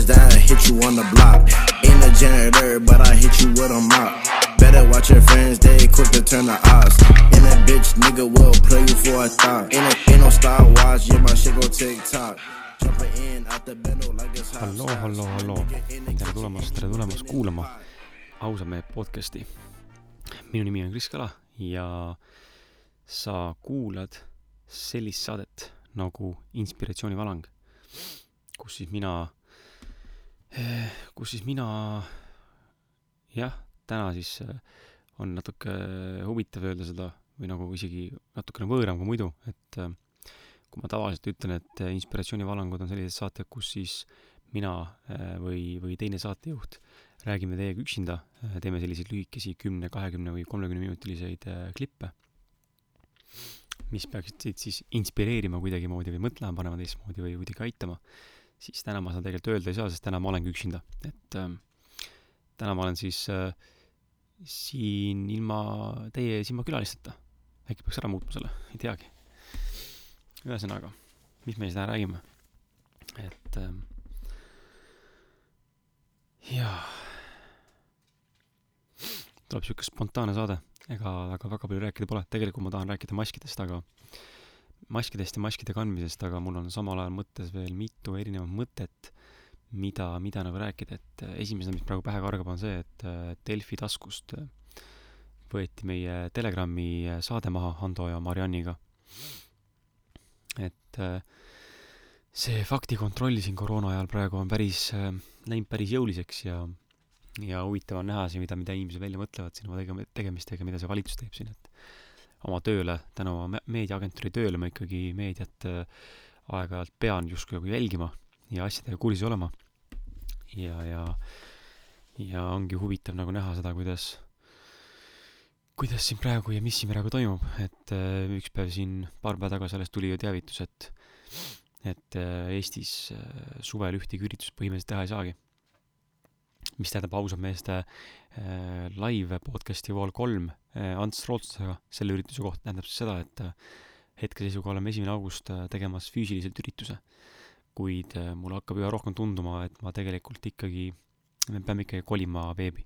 bitches that hit you on the block. Ain't a janitor, but I hit you with a mop. Better watch your friends, they quick to turn the odds. And a bitch nigga will play you for a thought. Ain't, a, ain't no Star Wars, yeah, my shit go it's hot. halloo, halloo, halloo, tere tulemast, tere tulemast kuulama ausa mehe podcasti. minu nimi on Kris Kala ja sa kuulad sellist saadet nagu Inspiratsioonivalang, kus siis mina, kus siis mina, jah, täna siis eh, on natuke huvitav öelda seda või nagu isegi natukene võõram kui muidu, et eh, kui ma tavaliselt ütlen, et eh, inspiratsioonivalangud on sellised saated, kus siis mina eh, või, või teine saatejuht räägime teiega üksinda, teeme selliseid lühikesi kümne, kahekümne või kolmekümne minutiliseid eh, klippe, mis peaksid teid siis inspireerima kuidagimoodi või mõtlema panema teistmoodi või kuidagi aitama, siis täna ma seda tegelikult öelda ei saa, sest täna ma olengi üksinda, et äh, täna ma olen siis äh, siin ilma teie silmakülalisteta. äkki peaks ära muutma selle, ei teagi. ühesõnaga, mis me siis täna räägime? et ähm, jaa, tuleb siuke spontaanne saade, ega väga, väga palju rääkida pole, tegelikult ma tahan rääkida maskidest, aga maskidest ja maskide kandmisest, aga mul on samal ajal mõttes veel mitu erinevat mõtet, mida, mida nagu rääkida, et äh, esimesena, mis praegu pähe kargab, on see, et äh, Delfi taskust äh, võeti meie Telegrami saade maha Hando ja Marianniga. et see faktikontroll siin koroona ajal praegu on päris läinud päris jõuliseks ja ja huvitav on näha siin, mida, mida inimesed välja mõtlevad siin oma tege-, tegemistega, mida see valitsus teeb siin, et oma tööle, tänu oma me- meediaagentuuri tööle ma ikkagi meediat äh, aeg-ajalt pean justkui nagu jälgima ja asjadega kursis olema. ja, ja, ja ongi huvitav nagu näha seda, kuidas, kuidas siin praegu ja mis siin praegu toimub, et äh, üks päev siin, paar päeva tagasi alles tuli ju teavitus, et et äh, Eestis suvel ühtegi üritust põhimõtteliselt teha ei saagi. Mis tähendab ausalt meeste äh, live podcast'i Vol kolm äh, Ants Rootsega selle ürituse kohta tähendab siis seda, et äh, hetkeseisuga oleme esimene august äh, tegemas füüsiliselt ürituse. kuid äh, mulle hakkab üha rohkem tunduma, et ma tegelikult ikkagi, me peame ikkagi kolima veebi.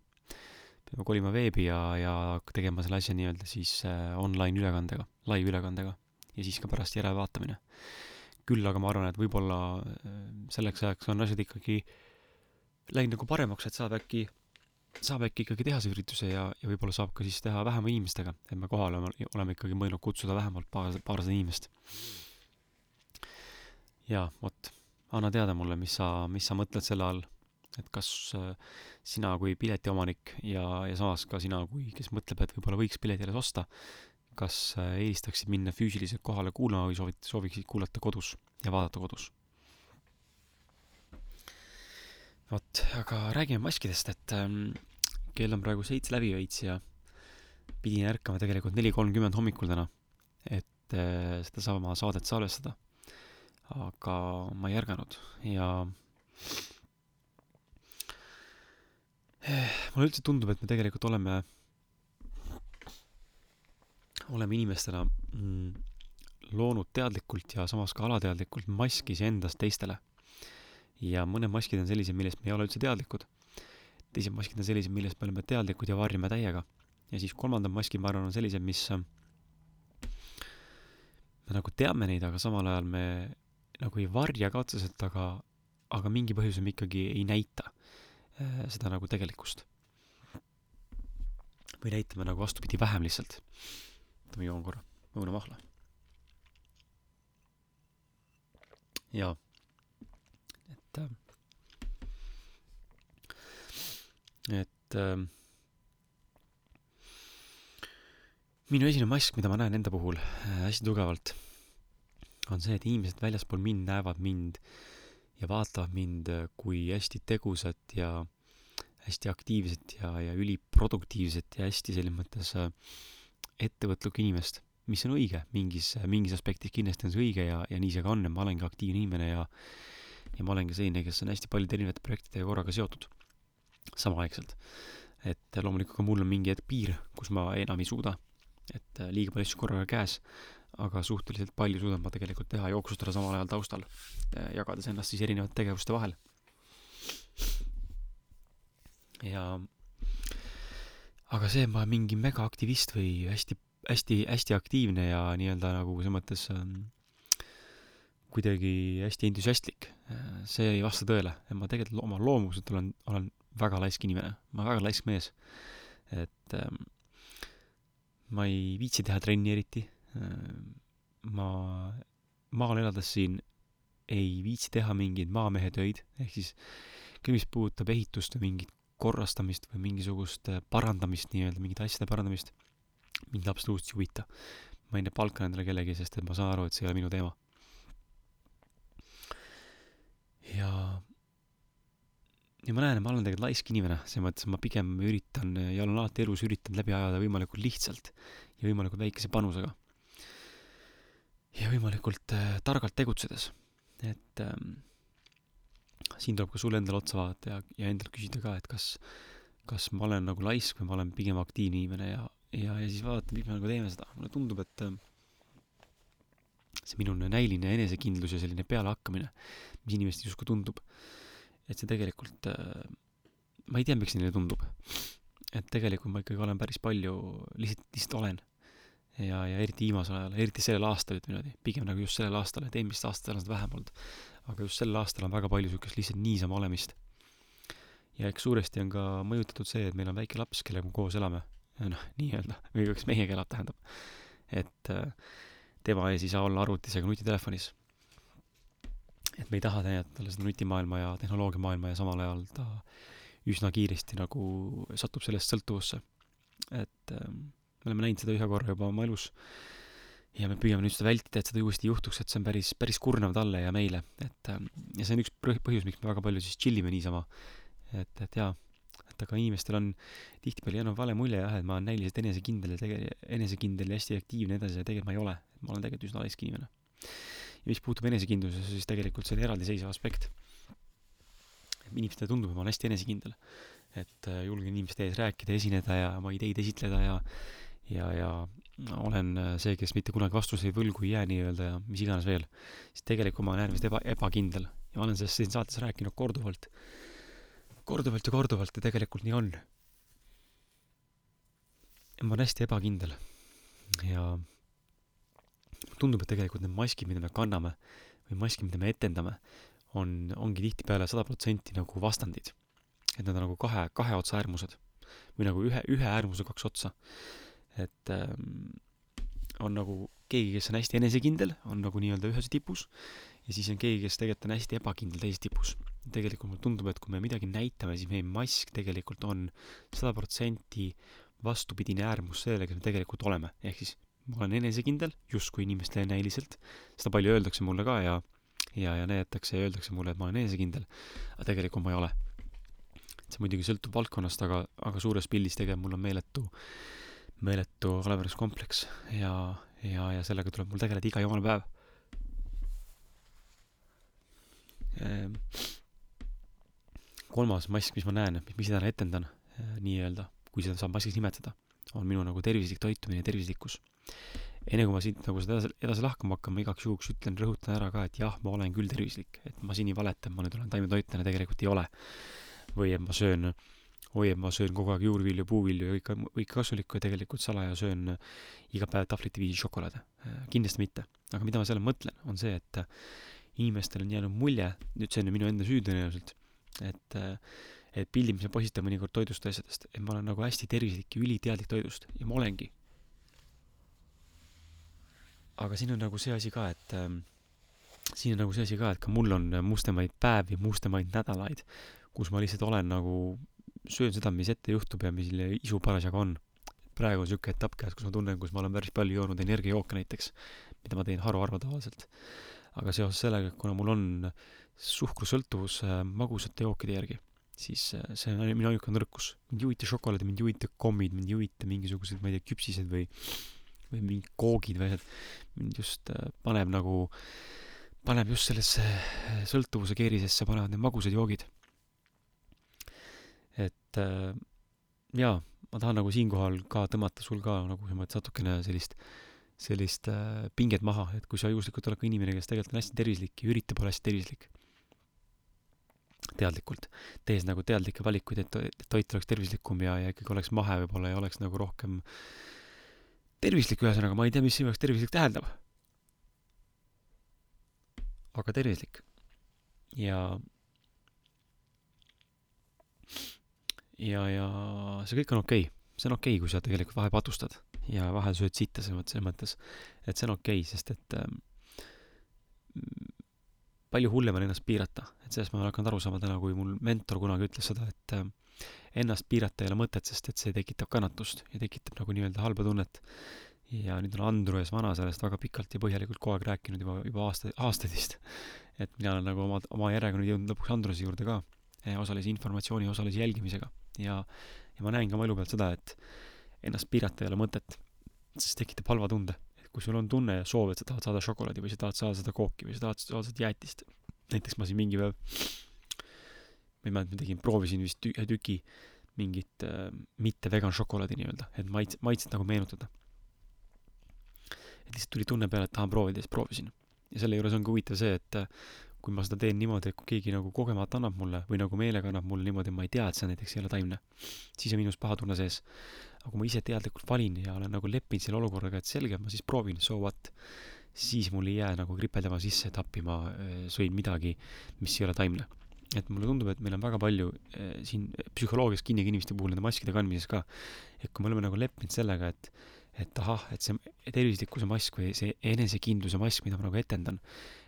peame kolima veebi ja, ja tegema selle asja nii-öelda siis äh, online ülekandega, live ülekandega ja siis ka pärast järelevaatamine. küll aga ma arvan, et võib-olla äh, selleks ajaks on asjad ikkagi läinud nagu paremaks, et saab äkki, saab äkki ikkagi teha see ürituse ja, ja võib-olla saab ka siis teha vähema inimestega, et me kohale oleme, oleme ikkagi mõelnud kutsuda vähemalt paar, paarsada inimest. ja vot, anna teada mulle, mis sa, mis sa mõtled selle all, et kas äh, sina kui piletiomanik ja, ja samas ka sina kui, kes mõtleb, et võib-olla võiks pileti alles osta, kas äh, eelistaksid minna füüsiliselt kohale kuulama või soovid, sooviksid kuulata kodus ja vaadata kodus? vot, aga räägime maskidest, et ähm, kell on praegu seitse läbi veits ja pidin ärkama tegelikult neli kolmkümmend hommikul täna, et äh, sedasama saadet salvestada. aga ma ei ärganud ja mulle üldse tundub, et me tegelikult oleme, oleme inimestena mm, loonud teadlikult ja samas ka alateadlikult maski iseendast teistele. Ja mõned maskid on sellised, millest me ei ole üldse teadlikud. teised maskid on sellised, millest me oleme teadlikud ja varjame täiega. ja siis kolmandad maskid, ma arvan, on sellised, mis äh, me nagu teame neid, aga samal ajal me nagu ei varja ka otseselt, aga, aga mingi põhjusel me ikkagi ei näita äh, seda nagu tegelikkust. või näitame nagu vastupidi vähem lihtsalt. oota, ma joon korra õunamahla. jaa, et äh, et äh, minu esimene mask, mida ma näen enda puhul äh, hästi tugevalt, on see, et inimesed väljaspool mind näevad mind ja vaatavad mind äh, kui hästi tegusat ja hästi aktiivset ja, ja üliproduktiivset ja hästi selles mõttes äh, ettevõtlikku inimest, mis on õige, mingis, mingis aspektis. Kindlasti on see õige ja, ja nii see ka on, et ma olengi aktiivne inimene ja ja ma olen ka selline, kes on hästi paljude erinevate projektidega korraga seotud samaaegselt. et loomulikult ka mul on mingi hetk piir, kus ma enam ei suuda, et äh, liiga palju asju korraga käes, aga suhteliselt palju suudan ma tegelikult teha, jooksutada samal ajal taustal, jagades ennast siis erinevate tegevuste vahel. ja aga see, et ma olen mingi megaaktivist või hästi, hästi, hästi aktiivne ja nii-öelda nagu selles mõttes ähm, kuidagi hästi entusiastlik, see ei vasta tõele. et ma tegelikult oma loomuselt olen, olen väga laisk inimene, ma väga laisk mees. et ähm, ma ei viitsi teha trenni eriti ähm,. ma maal elades siin ei viitsi teha mingeid maamehe töid, ehk siis kõik, mis puudutab ehitust või mingit korrastamist või mingisugust äh, parandamist nii-öelda, mingite asjade parandamist, mind absoluutselt ei huvita. ma ei palka endale kellegi, sest et ma saan aru, et see ei ole minu teema. ja, ja ma näen, et ma olen tegelikult laisk inimene, selles mõttes ma pigem üritan ja olen alati elus üritanud läbi ajada võimalikult lihtsalt ja võimalikult väikese panusega. ja võimalikult äh, targalt tegutsedes, et ähm, siin tuleb ka sul endale otsa vaadata ja, ja endalt küsida ka, et kas, kas ma olen nagu laisk või ma olen pigem aktiivne inimene ja, ja, ja siis vaadata, miks me nagu teeme seda. mulle tundub, et äh, see minu näiline enesekindlus ja selline pealehakkamine, mis inimestel justkui tundub, et see tegelikult, äh, ma ei tea, miks neile tundub. et tegelikult ma ikkagi olen päris palju, lihtsalt, lihtsalt olen. ja, ja eriti viimasel ajal, eriti sellel aastal, ütleme niimoodi, pigem nagu just sellel aastal, et eelmistel aastatel on seda vähem olnud aga just sel aastal on väga palju niisugust lihtsalt niisama olemist. ja eks suuresti on ka mõjutatud see, et meil on väike laps, kellega me koos elame, noh, nii-öelda, või kas meiega elab, tähendab. et äh, tema ees ei saa olla arvutis ega nutitelefonis. Et me ei taha näidata talle seda nutimaailma ja tehnoloogiamaailma ja samal ajal ta üsna kiiresti nagu satub sellest sõltuvusse. et äh, me oleme näinud seda ühe korra juba oma elus ja me püüame nüüd seda vältida, et seda uuesti juhtuks, et see on päris, päris kurnav talle ja meile, et ähm, ja see on üks põhjus, miks me väga palju siis chill ime niisama. et, et jaa, et aga inimestel on tihtipeale jäänud vale mulje jah, et ma olen näiliselt enesekindel ja tege-, enesekindel ja hästi aktiivne edasi ja tegelikult ma ei ole. ma olen tegelikult üsna laisk inimene. Ja mis puutub enesekindlusesse, siis tegelikult see on eraldiseisev aspekt. inimestele tundub, et ma olen hästi enesekindel. et äh, julgen inimeste ees rääkida, esineda ja oma ideid esitleda ja ja, ja olen äh, see, kes mitte kunagi vastuseid võlgu ei jää nii-öelda ja mis iganes veel, siis tegelikult ma olen äärmiselt eba, ebakindel ja ma olen sellest siin saates rääkinud korduvalt, korduvalt ja korduvalt ja tegelikult nii on. ma olen hästi ebakindel ja tundub, et tegelikult need maskid, mida me kanname või maskid, mida me etendame, on, ongi tihtipeale sada protsenti nagu vastandid. et nad on nagu kahe, kahe otsa äärmused või nagu ühe, ühe äärmuse kaks otsa et ähm, on nagu keegi, kes on hästi enesekindel, on nagu nii-öelda ühes tipus, ja siis on keegi, kes tegelikult on hästi ebakindel teises tipus. tegelikult mulle tundub, et kui me midagi näitame, siis meie mask tegelikult on sada protsenti vastupidine äärmus sellele, kes me tegelikult oleme, ehk siis ma olen enesekindel, justkui inimestele näiliselt, seda palju öeldakse mulle ka ja ja, ja näidatakse ja öeldakse mulle, et ma olen enesekindel, aga tegelikult ma ei ole. see muidugi sõltub valdkonnast, aga, aga suures pildis tegelikult mul on meeletu meeletu kalaveruskompleks ja, ja, ja sellega tuleb mul tegeleda iga jumala päev ehm,. kolmas mask, mis ma näen, mis ma täna etendan eh, nii-öelda, kui seda saab maskiks nimetada, on minu nagu tervislik toitumine ja tervislikkus. Enne kui ma siit nagu seda edasi, edasi lahkama hakkan, ma igaks juhuks ütlen, rõhutan ära ka, et jah, ma olen küll tervislik, et ma siin ei valeta, et ma nüüd olen taimetoitlane, tegelikult ei ole. või et ma söön äh, oi, et ma söön kogu aeg juurvilju, puuvilju ja kõike, kõike kasulikku ja tegelikult salaja söön iga päev tahvlite viisi šokolaade. kindlasti mitte. aga mida ma selle mõtlen, on see, et inimestel on jäänud mulje, nüüd see on ju minu enda süü tõenäoliselt, et et pildid, mis ma postitan mõnikord toidust ja asjadest, et ma olen nagu hästi tervislik ja üliteadlik toidust ja ma olengi. Aga siin on nagu see asi ka, et äh, siin on nagu see asi ka, et ka mul on mustemaid päevi, mustemaid nädalaid, kus ma lihtsalt olen nagu söön seda, mis ette juhtub ja mis isu parasjagu on. praegu on niisugune etapp käes, kus ma tunnen, kus ma olen päris palju joonud energiajooke näiteks, mida ma teen haruharva tavaliselt. aga seoses sellega, et kuna mul on suhkrusõltuvus äh, magusate jookide järgi, siis äh, see on minu ainuke nõrkus. mind ei huvita šokolaad, mind ei huvita kommid, mind ei huvita mingisugused, ma ei tea, küpsised või, või mingid koogid või asjad. mind just äh, paneb nagu, paneb just sellesse sõltuvuse keerisesse, panevad need magusad joogid et äh, jaa, ma tahan nagu siinkohal ka tõmmata sul ka nagu selles mõttes natukene sellist, sellist äh, pinget maha, et kui sa juhuslikult oled ka inimene, kes tegelikult on hästi tervislik ja üritab olla hästi tervislik, teadlikult, tehes nagu teadlikke valikuid, et, toit oleks tervislikum ja, ja ikkagi oleks mahe võib-olla ja oleks nagu rohkem tervislik, ühesõnaga ma ei tea, mis sinu jaoks tervislik tähendab. aga tervislik. ja ja, ja see kõik on okei okay., see on okei okay,, kui sa tegelikult vahel patustad ja vahel sööd sitta selles mõttes, et see on okei okay,, sest et ähm, palju hullem on ennast piirata, et sellest ma olen hakanud aru saama täna, kui mul mentor kunagi ütles seda, et äh, ennast piirata ei ole mõtet, sest et see tekitab kannatust ja tekitab nagu nii-öelda halba tunnet. ja nüüd on Andrus Vana sellest väga pikalt ja põhjalikult kogu aeg rääkinud juba, juba aasta, aastaid vist. et mina olen nagu oma, oma järjega nüüd jõudnud lõpuks Andruse juurde ka, osalise informatsiooni, osalise jälgimisega ja, ja ma näen ka oma elu pealt seda, et ennast piirata ei ole mõtet, sest tekitab halva tunde. kui sul on tunne ja soov, et sa tahad saada šokolaadi või sa tahad saada seda kooki või sa tahad saada seda jäätist, näiteks ma siin mingi päev, ma ei mäleta, ma tegin, proovisin vist ühe tüki mingit äh, mitte vegan šokolaadi nii-öelda, et maits-, maitset nagu meenutada. et lihtsalt tuli tunne peale, et tahan proovida ja siis proovisin. ja selle juures ongi huvitav see, et äh, kui ma seda teen niimoodi, et kui keegi nagu kogemata annab mulle või nagu meelega annab mulle niimoodi, ma ei tea, et see näiteks ei ole taimne, siis on minus paha tunne sees. aga kui ma ise teadlikult valin ja olen nagu leppinud selle olukorraga, et selge, ma siis proovin, so what, siis mul ei jää nagu kripeldama sisse, et appi ma äh, sõin midagi, mis ei ole taimne. Et mulle tundub, et meil on väga palju äh, siin psühholoogias kinnige inimeste puhul nende maskide kandmises ka, et kui me oleme nagu leppinud sellega, et et ahah, et see tervislikkuse mask või see enesekindluse mask, mida ma nagu etendan,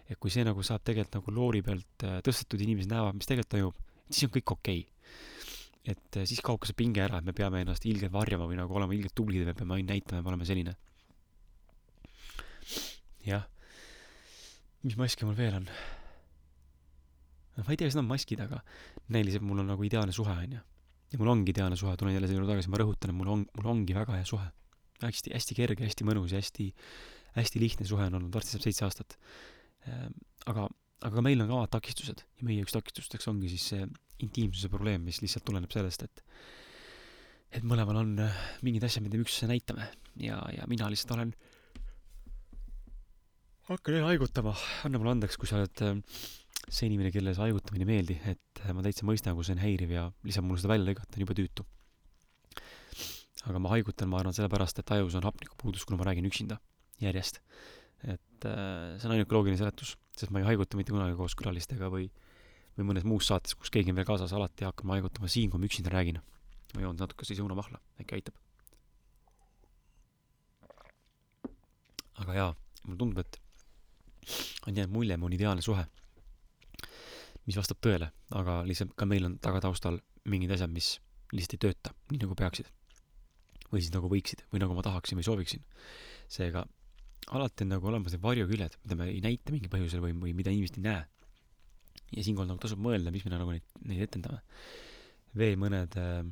et kui see nagu saab tegelikult nagu loori pealt äh, tõstetud, inimesed näevad, mis tegelikult toimub, siis on kõik okei okay. et äh, siis kaob ka see pinge ära, et me peame ennast ilgelt varjama või nagu olema ilgelt tublid ja me peame ainult näitama, et me oleme selline. jah. mis maske mul veel on? Ma ei tea, kas need on maskid, aga näiliselt mul on nagu ideaalne suhe, onju. ja mul ongi ideaalne suhe, tulen jälle selle juurde tagasi, ma rõhutan, et mul on, mul ongi väga hea suhe. hästi, hästi kerge, hästi mõnus ja hästi, hästi lihtne suhe on olnud, varsti saab seitse aastat Ehm, aga, aga meil on ka omad takistused ja meie üks takistusteks ongi siis see intiimsuse probleem, mis lihtsalt tuleneb sellest, et et mõlemal on äh, mingid asjad, mida me üksteisele näitame ja, ja mina lihtsalt olen hakkan jälle haigutama, anna mulle andeks, kui sa oled äh, see inimene, kellele see haigutamine ei meeldi, et äh, ma täitsa mõistan, kui see on häiriv ja lihtsalt mul seda välja lõigata on jube tüütu. aga ma haigutan, ma arvan, sellepärast, et ajus on hapnikupuudus, kuna ma räägin üksinda järjest et äh, see on ainuke loogiline seletus, sest ma ei haiguta mitte kunagi koos külalistega või, või mõnes muus saates, kus keegi on veel kaasas, alati hakkan ma haigutama siin, kui ma üksinda räägin. ma joon natuke siis õunamahla, äkki aitab. aga jaa, mulle tundub, et on jäänud mulje, mu on ideaalne suhe, mis vastab tõele, aga lihtsalt ka meil on tagataustal mingid asjad, mis lihtsalt ei tööta nii, nagu peaksid. või siis nagu võiksid või nagu ma tahaksin või sooviksin. seega alati on nagu olemas need varjuküljed, mida me ei näita mingil põhjusel või, või mida inimesed ei näe. ja siinkohal nagu tasub mõelda, miks me nagu neid, neid etendame. veel mõned äh,,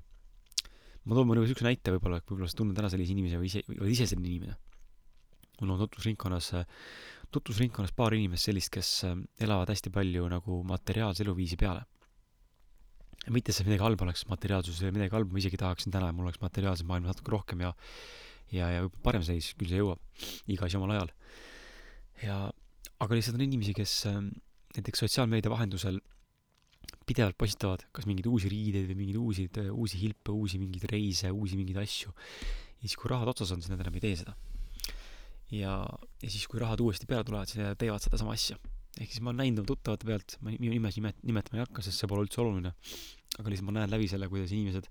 ma toon mõne niisuguse näite võib-olla, et võib-olla sa tunned ära sellise inimese või ise, oled ise selline inimene. mul on tutvusringkonnas, tutvusringkonnas paar inimest sellist, kes äh, elavad hästi palju nagu materiaalse eluviisi peale. mitte, et see midagi halba oleks, materiaalsus ei ole midagi halba, ma isegi tahaksin täna, et mul oleks materiaalset maailma natuke rohkem ja ja, ja parem seis, küll see jõuab, iga asi omal ajal. ja, aga lihtsalt on inimesi, kes ähm, näiteks sotsiaalmeedia vahendusel pidevalt postitavad kas mingeid uusi riideid või mingeid uusi, uusi hilpe, uusi mingeid reise, uusi mingeid asju. ja siis, kui rahad otsas on, siis nad enam ei tee seda. Ja, ja siis, kui rahad uuesti peale tulevad, siis nad teevad sedasama asja. ehk siis ma olen näinud tuttavate pealt, ma nimes nimet-, nimetama ei hakka, sest see pole üldse oluline, aga lihtsalt ma näen läbi selle, kuidas inimesed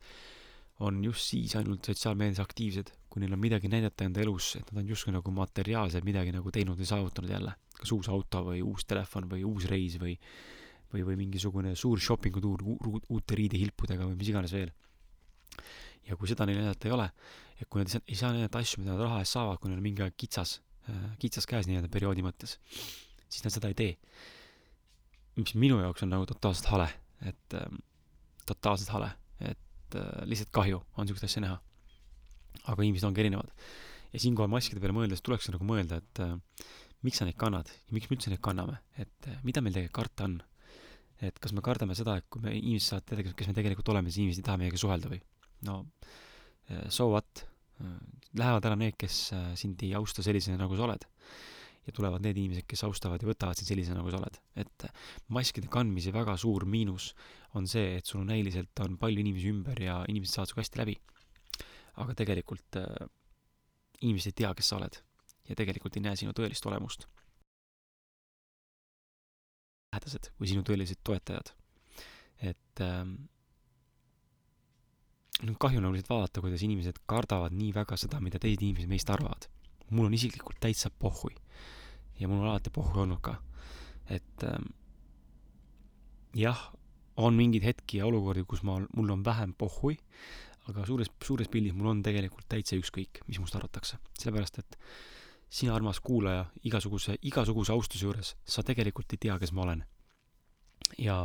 on just siis ainult sotsiaalmeedias aktiivsed, kui neil on midagi näidata enda elus, et nad on justkui nagu materiaalselt midagi nagu teinud või saavutanud jälle. kas uus auto või uus telefon või uus reis või, või, või mingisugune suur shopping utuur uute riidehilpudega või mis iganes veel. ja kui seda neil näidata ei ole, et kui nad ei saa näidata asju, mida nad raha eest saavad, kui neil on mingi aeg kitsas, äh, kitsas käes nii-öelda perioodi mõttes, siis nad seda ei tee. mis minu jaoks on nagu totaalselt hale, et ähm, totaalselt hale, et äh, lihtsalt kahju on niisugust asja näha aga inimesed ongi erinevad. ja siinkohal maskide peale mõeldes tuleks nagu mõelda, et äh, miks sa neid kannad ja miks me üldse neid kanname, et äh, mida meil tegelikult karta on. et kas me kardame seda, et kui me inimesed saavad teada, kes me tegelikult oleme, siis inimesed ei taha meiega suhelda või? no so what äh,, lähevad ära need, kes äh, sind ei austa sellisena, nagu sa oled. ja tulevad need inimesed, kes austavad ja võtavad sind sellisena, nagu sa oled. et maskide kandmise väga suur miinus on see, et sul näiliselt on palju inimesi ümber ja inimesed saavad sinuga hästi läbi. aga tegelikult äh, inimesed ei tea, kes sa oled ja tegelikult ei näe sinu tõelist olemust. lähedased või sinu tõelised toetajad. et ähm, kahju nagu lihtsalt vaadata, kuidas inimesed kardavad nii väga seda, mida teised inimesed meist arvavad. mul on isiklikult täitsa pohhui. ja mul on alati pohhui olnud ka. et ähm, jah, on mingeid hetki ja olukordi, kus ma, mul on vähem pohhui, aga suures, suures pildis mul on tegelikult täitsa ükskõik, mis must arvatakse. sellepärast, et sina, armas kuulaja, igasuguse, igasuguse austuse juures, sa tegelikult ei tea, kes ma olen ja,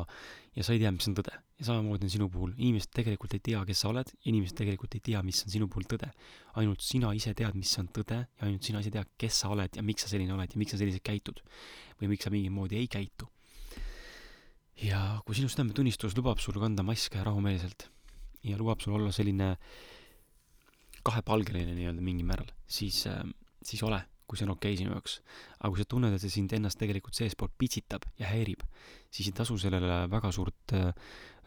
ja sa ei tea, mis on tõde. ja samamoodi on sinu puhul, inimesed tegelikult ei tea, kes sa oled, inimesed tegelikult ei tea, mis on sinu puhul tõde. ainult sina ise tead, mis on tõde ja ainult sina ise tead, kes sa oled ja miks sa selline oled ja miks sa selliselt käitud. või miks sa mingit moodi ei käitu. ja kui sinu südametunnistus lubab sul kanda maske rahumeelselt ja lubab sul olla selline kahepalgeline nii-öelda mingil määral, siis, siis ole kui see on okei okay sinu jaoks. aga kui sa tunned, et see sind ennast tegelikult seestpoolt pitsitab ja häirib, siis ei tasu sellele väga suurt äh,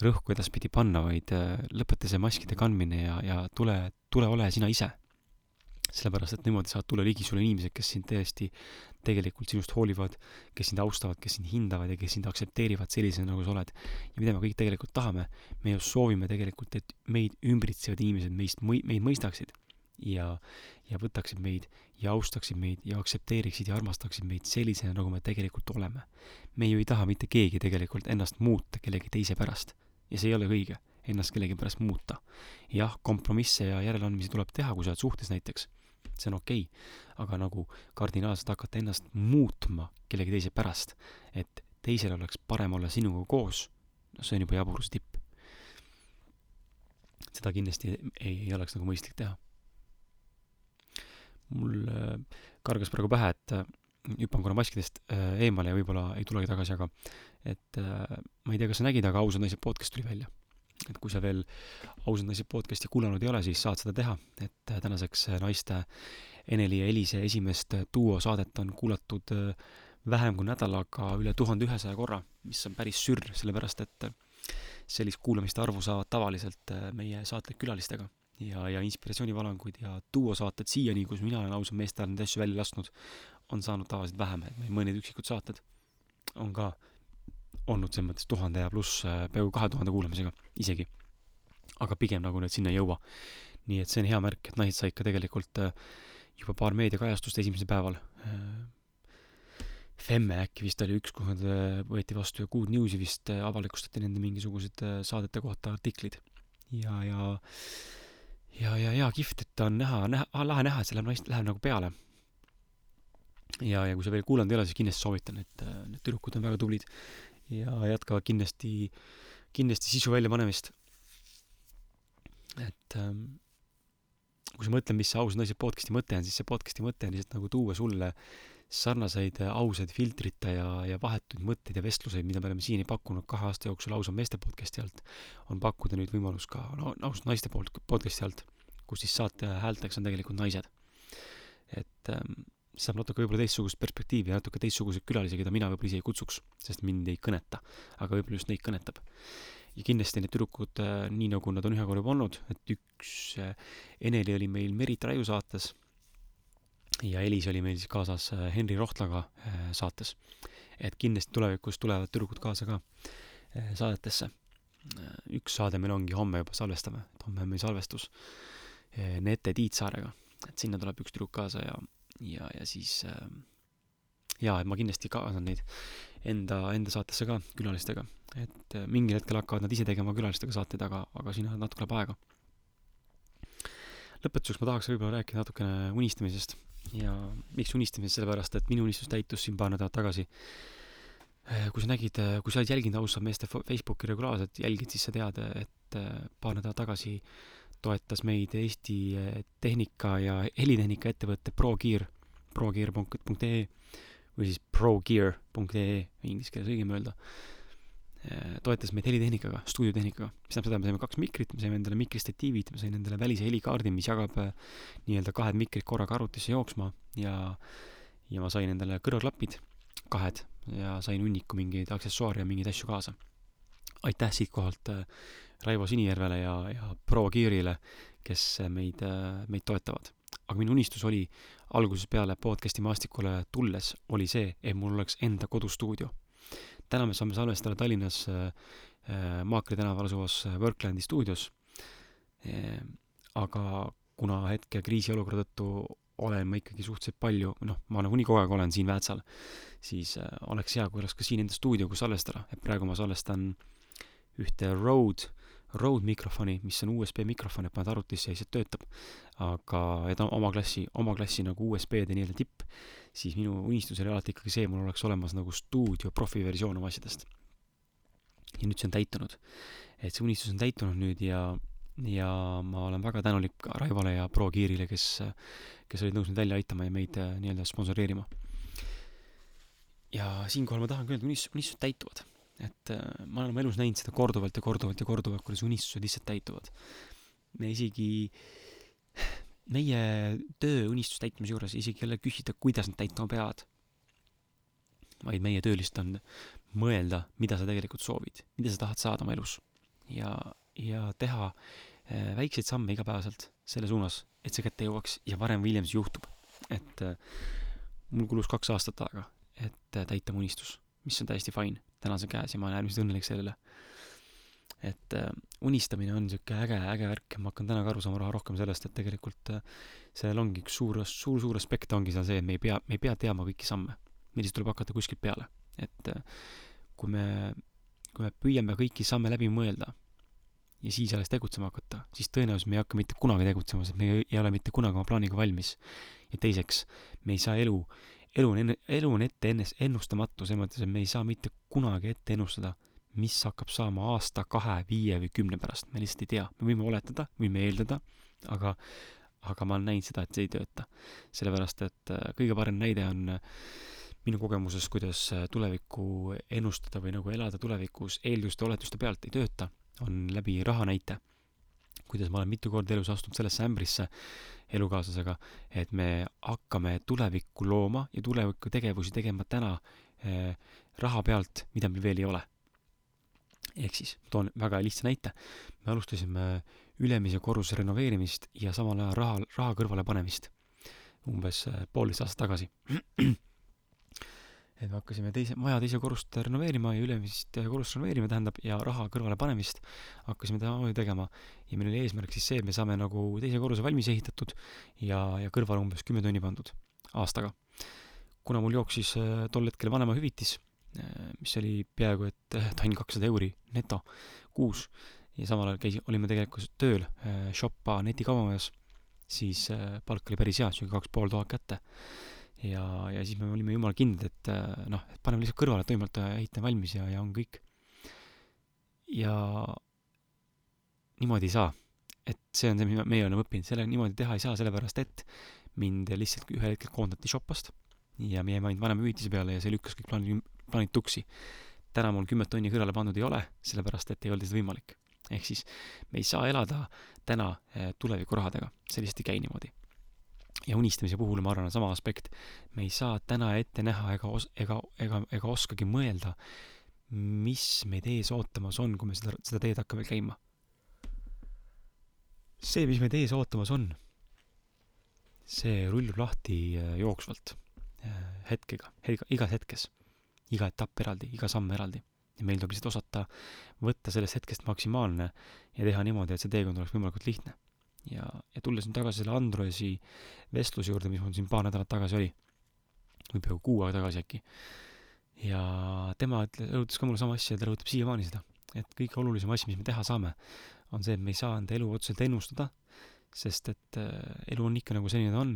rõhku edaspidi panna, vaid äh, lõpeta see maskide kandmine ja, ja tule, tule ole sina ise. sellepärast, et niimoodi saavad tulla ligi sulle inimesed, kes sind tõesti tegelikult sinust hoolivad, kes sind austavad, kes sind hindavad ja kes sind aktsepteerivad sellisena, nagu sa oled. ja mida me kõik tegelikult tahame, me ju soovime tegelikult, et meid ümbritsevad inimesed meist, meid mõistaksid ja, ja võtaksid meid ja austaksid meid ja aktsepteeriksid ja armastaksid meid sellisena, nagu me tegelikult oleme. me ju ei taha mitte keegi tegelikult ennast muuta kellegi teise pärast. ja see ei ole õige, ennast kellegi pärast muuta. jah, kompromisse ja järeleandmisi tuleb teha, kui sa oled suhtes näiteks, see on okei okay., aga nagu kardinaalselt hakata ennast muutma kellegi teise pärast, et teisel oleks parem olla sinuga koos, no see on juba jaburuse tipp. seda kindlasti ei, ei oleks nagu mõistlik teha mul äh, kargas praegu pähe, et äh, hüppan korra maskidest äh, eemale ja võib-olla ei tulegi tagasi, aga et ma ei tea, kas sa nägid, aga Ausad naised podcast tuli välja. et kui sa veel Ausad naised podcasti kuulanud ei ole, siis saad seda teha, et tänaseks naiste Eneli ja Elise esimest duosaadet on kuulatud vähem kui nädalaga üle tuhande ühesaja korra, mis on päris sürr, sellepärast et sellist kuulamiste arvu saavad tavaliselt meie saated külalistega ja, ja inspiratsioonivalanguid ja duosaated siiani, kus mina olen ausalt meeste ajal neid asju välja lasknud, on saanud tavaliselt vähem, et mõned üksikud saated on ka olnud selles mõttes tuhande ja pluss, äh, peaaegu kahe tuhande kuulamisega isegi. aga pigem nagu need sinna ei jõua. nii et see on hea märk, et naised said ka tegelikult äh, juba paar meediakajastust esimesel päeval. Äh, Femme äkki vist oli üks, kui nad võeti vastu ja Good Newsi vist avalikustati nende mingisugused saadete kohta artiklid. ja, ja ja, ja, ja kihvt, et on näha, näha, lahe näha, et see läheb naist-, läheb nagu peale. ja, ja kui sa veel kuulanud ei ole, siis kindlasti soovitan, et äh, need tüdrukud on väga tublid ja jätkavad kindlasti, kindlasti sisu väljapanemist. et ähm, kui sa mõtled, mis see ausad naised podcast'i mõte on, siis see podcast'i mõte on lihtsalt nagu tuua sulle sarnaseid äh, ausaid filtrita ja, ja vahetuid mõtteid ja vestluseid, mida me oleme siiani pakkunud kahe aasta jooksul ausa meeste podcast'i alt, on pakkuda nüüd võimalus ka no, ausalt naiste poolt podcast'i alt, kus siis saate häälteks on tegelikult naised. et ähm, saab natuke võib-olla teistsugust perspektiivi ja natuke teistsuguseid külalisi, keda mina võib-olla ise ei kutsuks, sest mind ei kõneta, aga võib-olla just neid kõnetab. Ja kindlasti need tüdrukud äh,, nii nagu nad on ühe korra juba olnud, et üks äh, Eneli oli meil Merit Raiu saates ja Elis oli meil siis kaasas äh, Henri Rohtlaga saates. et kindlasti tulevikus tulevad tüdrukud kaasa ka saadetesse. üks saade meil ongi homme juba salvestame, et homme on meil salvestus Nete Tiitsaarega, et sinna tuleb üks tüdruk kaasa ja, ja, ja siis jaa, et ma kindlasti kaasan neid enda, enda saatesse ka külalistega, et mingil hetkel hakkavad nad ise tegema külalistega saateid, aga, aga siin on natuke läheb aega. lõpetuseks ma tahaks võib-olla rääkida natukene unistamisest ja miks unistamisest, sellepärast et minu unistus täitus siin paar nädalat tagasi. Äh, kui sa nägid, äh, kui sa oled jälginud ausalt meeste Facebooki regulaarselt, jälgid, siis sa tead, et äh, paar nädalat tagasi toetas meid Eesti tehnika ja helitehnika ettevõte ProGear, progear.ee või siis progear.ee, inglise keeles õigem öelda Äh, toetas meid helitehnikaga, stuudiotehnikaga, mis tähendab seda, me saime kaks mikrit, me saime endale mikristatiivid, me saime endale välise helikaardi, mis jagab äh, nii-öelda kahed mikrid korraga arvutisse jooksma ja ja ma sain endale kõrvaklapid, kahed, ja sain hunniku mingeid aksessuaare ja mingeid asju kaasa. aitäh siitkohalt äh, Raivo Sinijärvele ja, ja proua Kiirile, kes meid, meid toetavad. aga minu unistus oli algusest peale podcast'i maastikule tulles, oli see, et mul oleks enda kodustuudio. Täna me saame salvestada Tallinnas äh, Maakri tänaval asuvas Worklandi stuudios äh,. aga kuna hetke kriisiolukorra tõttu olen ma ikkagi suhteliselt palju, noh, ma nagunii kogu aeg olen siin Väätsal, siis äh, oleks hea, kui oleks ka siin enda stuudio, kus salvestada, et praegu ma salvestan ühte Rode, Rode mikrofoni, mis on USB mikrofon, et paned arvutisse ja lihtsalt töötab. aga, et oma klassi, oma klassi nagu USB-de nii-öelda tipp, siis minu unistus oli alati ikkagi see, mul oleks olemas nagu stuudio profiversioon oma asjadest. ja nüüd see on täitunud. et see unistus on täitunud nüüd ja ja ma olen väga tänulik Raivole ja Pro Gearile, kes, kes olid nõus meid välja aitama ja meid äh, nii-öelda sponsoreerima. ja siinkohal ma tahan ka öelda, unistused, unistused täituvad. Et äh, ma olen oma elus näinud seda korduvalt ja korduvalt ja korduvalt, kuidas unistused lihtsalt täituvad. me isegi, meie töö unistuse täitmise juures isegi ei ole küsida, kuidas nad täituma peavad. vaid meie töö lihtsalt on mõelda, mida sa tegelikult soovid, mida sa tahad saada oma elus. ja, ja teha Äh, väikseid samme igapäevaselt selle suunas, et see kätte jõuaks ja varem või hiljem see juhtub. et äh, mul kulus kaks aastat aega, et täita mu unistus, mis on täiesti fine, täna see käes ja ma olen äärmiselt õnnelik selle üle. et unistamine on niisugune äge, äge värk ma hakkan täna ka aru saama raha rohkem sellest, et tegelikult sellel ongi üks suur, suur, suur aspekt ongi seal see, et me ei pea, me ei pea teadma kõiki samme. meil lihtsalt tuleb hakata kuskilt peale. et kui me, kui me püüame kõiki samme läbi mõelda ja siis alles tegutsema hakata, siis tõenäoliselt me ei hakka mitte kunagi tegutsema, sest me ei ole mitte kunagi oma plaaniga valmis. ja teiseks, me ei saa elu, elu on enne, elu on ette ennes-, ennustamatu, selles mõttes, et me ei saa mitte kunagi ette ennustada, mis hakkab saama aasta, kahe, viie või kümne pärast, me lihtsalt ei tea, me võime oletada, võime eeldada, aga aga ma olen näinud seda, et see ei tööta. sellepärast, et äh, kõige parem näide on äh, minu kogemuses, kuidas äh, tulevikku ennustada või nagu elada tulevikus eelduste, oletuste pealt ei tööta on läbi raha näite. Kuidas ma olen mitu korda elus astunud sellesse ämbrisse elukaaslasega, et me hakkame tulevikku looma ja tuleviku tegevusi tegema täna eh, raha pealt, mida meil veel ei ole. ehk siis, toon väga lihtsa näite, me alustasime ülemise korruse renoveerimist ja samal ajal raha, raha kõrvale panemist umbes eh, poolteist aastat tagasi et me hakkasime teise, maja teise korrust renoveerima ja ülemist korrust renoveerima, tähendab, ja raha kõrvale panemist hakkasime samamoodi tegema. ja meil oli eesmärk siis see, et me saame nagu teise korruse valmis ehitatud ja, ja kõrvale umbes kümme tonni pandud aastaga. kuna mul jooksis äh, tol hetkel vanemahüvitis, äh, mis oli peaaegu et äh, tonn kakssada euri neto kuus ja samal ajal käis, olime tegelikult tööl Shoppa netikaubamajas, siis palk oli päris hea, sihuke kaks pool tuhat kätte ja, ja siis me olime jumala kindlad, et äh, noh, et paneme lihtsalt kõrvale, et toimelt ehitame valmis ja, ja on kõik. ja niimoodi ei saa. et see on see, mida meie oleme õppinud, selle niimoodi teha ei saa, sellepärast et mind lihtsalt ühel hetkel koondati Shopast ja me jäime ainult vanemahüvitise peale ja see lükkas kõik plaanid, plaanid tuksi. täna mul kümmet tonni kõrvale pandud ei ole, sellepärast et ei olnud lihtsalt võimalik. ehk siis me ei saa elada täna äh, tulevikurahadega, see lihtsalt ei käi niimoodi ja unistamise puhul ma arvan, on sama aspekt. me ei saa täna ette näha ega os-, ega, ega, ega oskagi mõelda, mis meid ees ootamas on, kui me seda, seda teed hakkame käima. see, mis meid ees ootamas on, see rullub lahti äh, jooksvalt, äh, hetkega, igas hetkes. iga etapp eraldi, iga samm eraldi. ja meil tuleb lihtsalt osata võtta sellest hetkest maksimaalne ja teha niimoodi, et see teekond oleks võimalikult lihtne ja, ja tulles nüüd tagasi selle Androsi vestluse juurde, mis mul siin paar nädalat tagasi oli, või peaaegu kuu aega tagasi äkki, ja tema ütles, rõhutas ka mulle sama asja ja ta rõhutab siiamaani seda, et kõige olulisem asi, mis me teha saame, on see, et me ei saa enda elu otseselt ennustada, sest et äh, elu on ikka nagu selline ta on,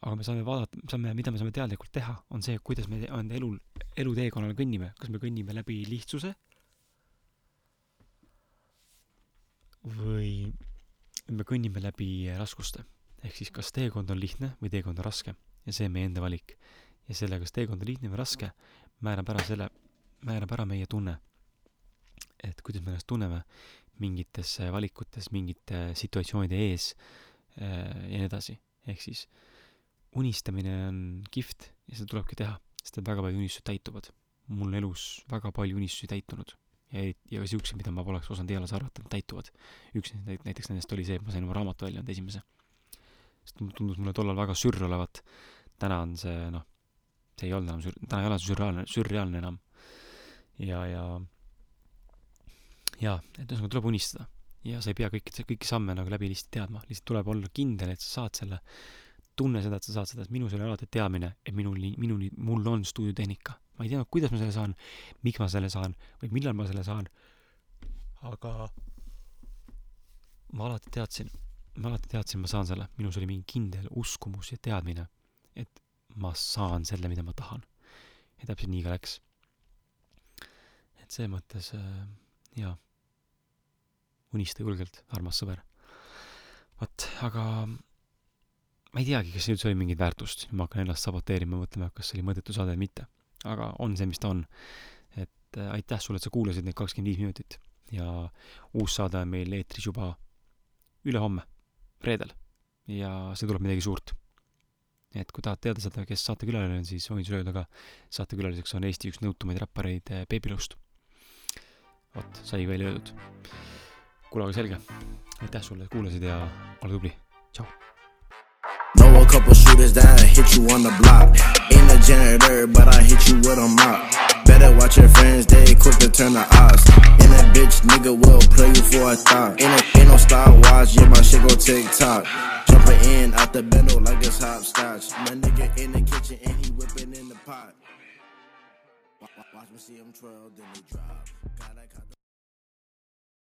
aga me saame vaadata, saame, mida me saame teadlikult teha, on see, kuidas me enda elul, eluteekonnal kõnnime, kas me kõnnime läbi lihtsuse või me kõnnime läbi raskuste. ehk siis kas teekond on lihtne või teekond on raske ja see on meie enda valik. ja selle, kas teekond on lihtne või raske, määrab ära selle, määrab ära meie tunne. et kuidas me ennast tunneme mingites valikutes, mingite situatsioonide ees äh, ja nii edasi. ehk siis unistamine on kihvt ja seda tulebki teha, sest et väga paljud unistused täituvad. mul elus väga palju unistusi täitunud ja, ja ka siukseid, mida ma poleks osanud eales arvata, et täituvad. üks näiteks nendest oli see, et ma sain oma raamatu välja anda esimese. sest tundus mulle tollal väga sürr olevat. täna on see, noh, see ei olnud enam sür-, täna ei ole see sürreaalne, sürreaalne enam. ja, ja, ja, et ühesõnaga tuleb unistada ja sa ei pea kõiki, kõiki samme nagu läbi lihtsalt teadma, lihtsalt tuleb olla kindel, et sa saad selle, tunne seda, et sa saad seda, et minus oli alati teadmine, et minuni, minuni, mul on stuudiotehnika. Ma ei tea, kuidas ma selle saan, miks ma selle saan või millal ma selle saan, aga ma alati teadsin, ma alati teadsin, ma saan selle, minus oli mingi kindel uskumus ja teadmine, et ma saan selle, mida ma tahan. ja täpselt nii ka läks. et selles mõttes äh, jaa unista julgelt, armas sõber. vot, aga ma ei teagi, kas üldse oli mingit väärtust, ma hakkan ennast saboteerima, mõtlema, kas see oli mõttetu saade või mitte. Aga on see, mis ta on. et äh, aitäh sulle, et sa kuulasid neid kakskümmend viis minutit ja uus saade on meil eetris juba ülehomme, reedel. ja see tuleb midagi suurt. et kui tahad teada saada, kes saatekülaline on, siis võin sulle öelda ka, saatekülaliseks on Eesti üks nõutumaid räppareid Baby Lust. vot, sai välja öeldud kuule, aga selge. aitäh sulle, et kuulasid ja ole tubli. tšau. Couple shooters that hit you on the block. Ain't a janitor, but I hit you with a mop. Better watch your friends, they quick to turn the odds. And that bitch nigga will play you for a thought. Ain't, a, no Star Wars, yeah, my shit go TikTok. Jumping in out the bendo like it's hopscotch. My nigga in the kitchen and he whipping in the pot. Watch me see him twirl, then he drop.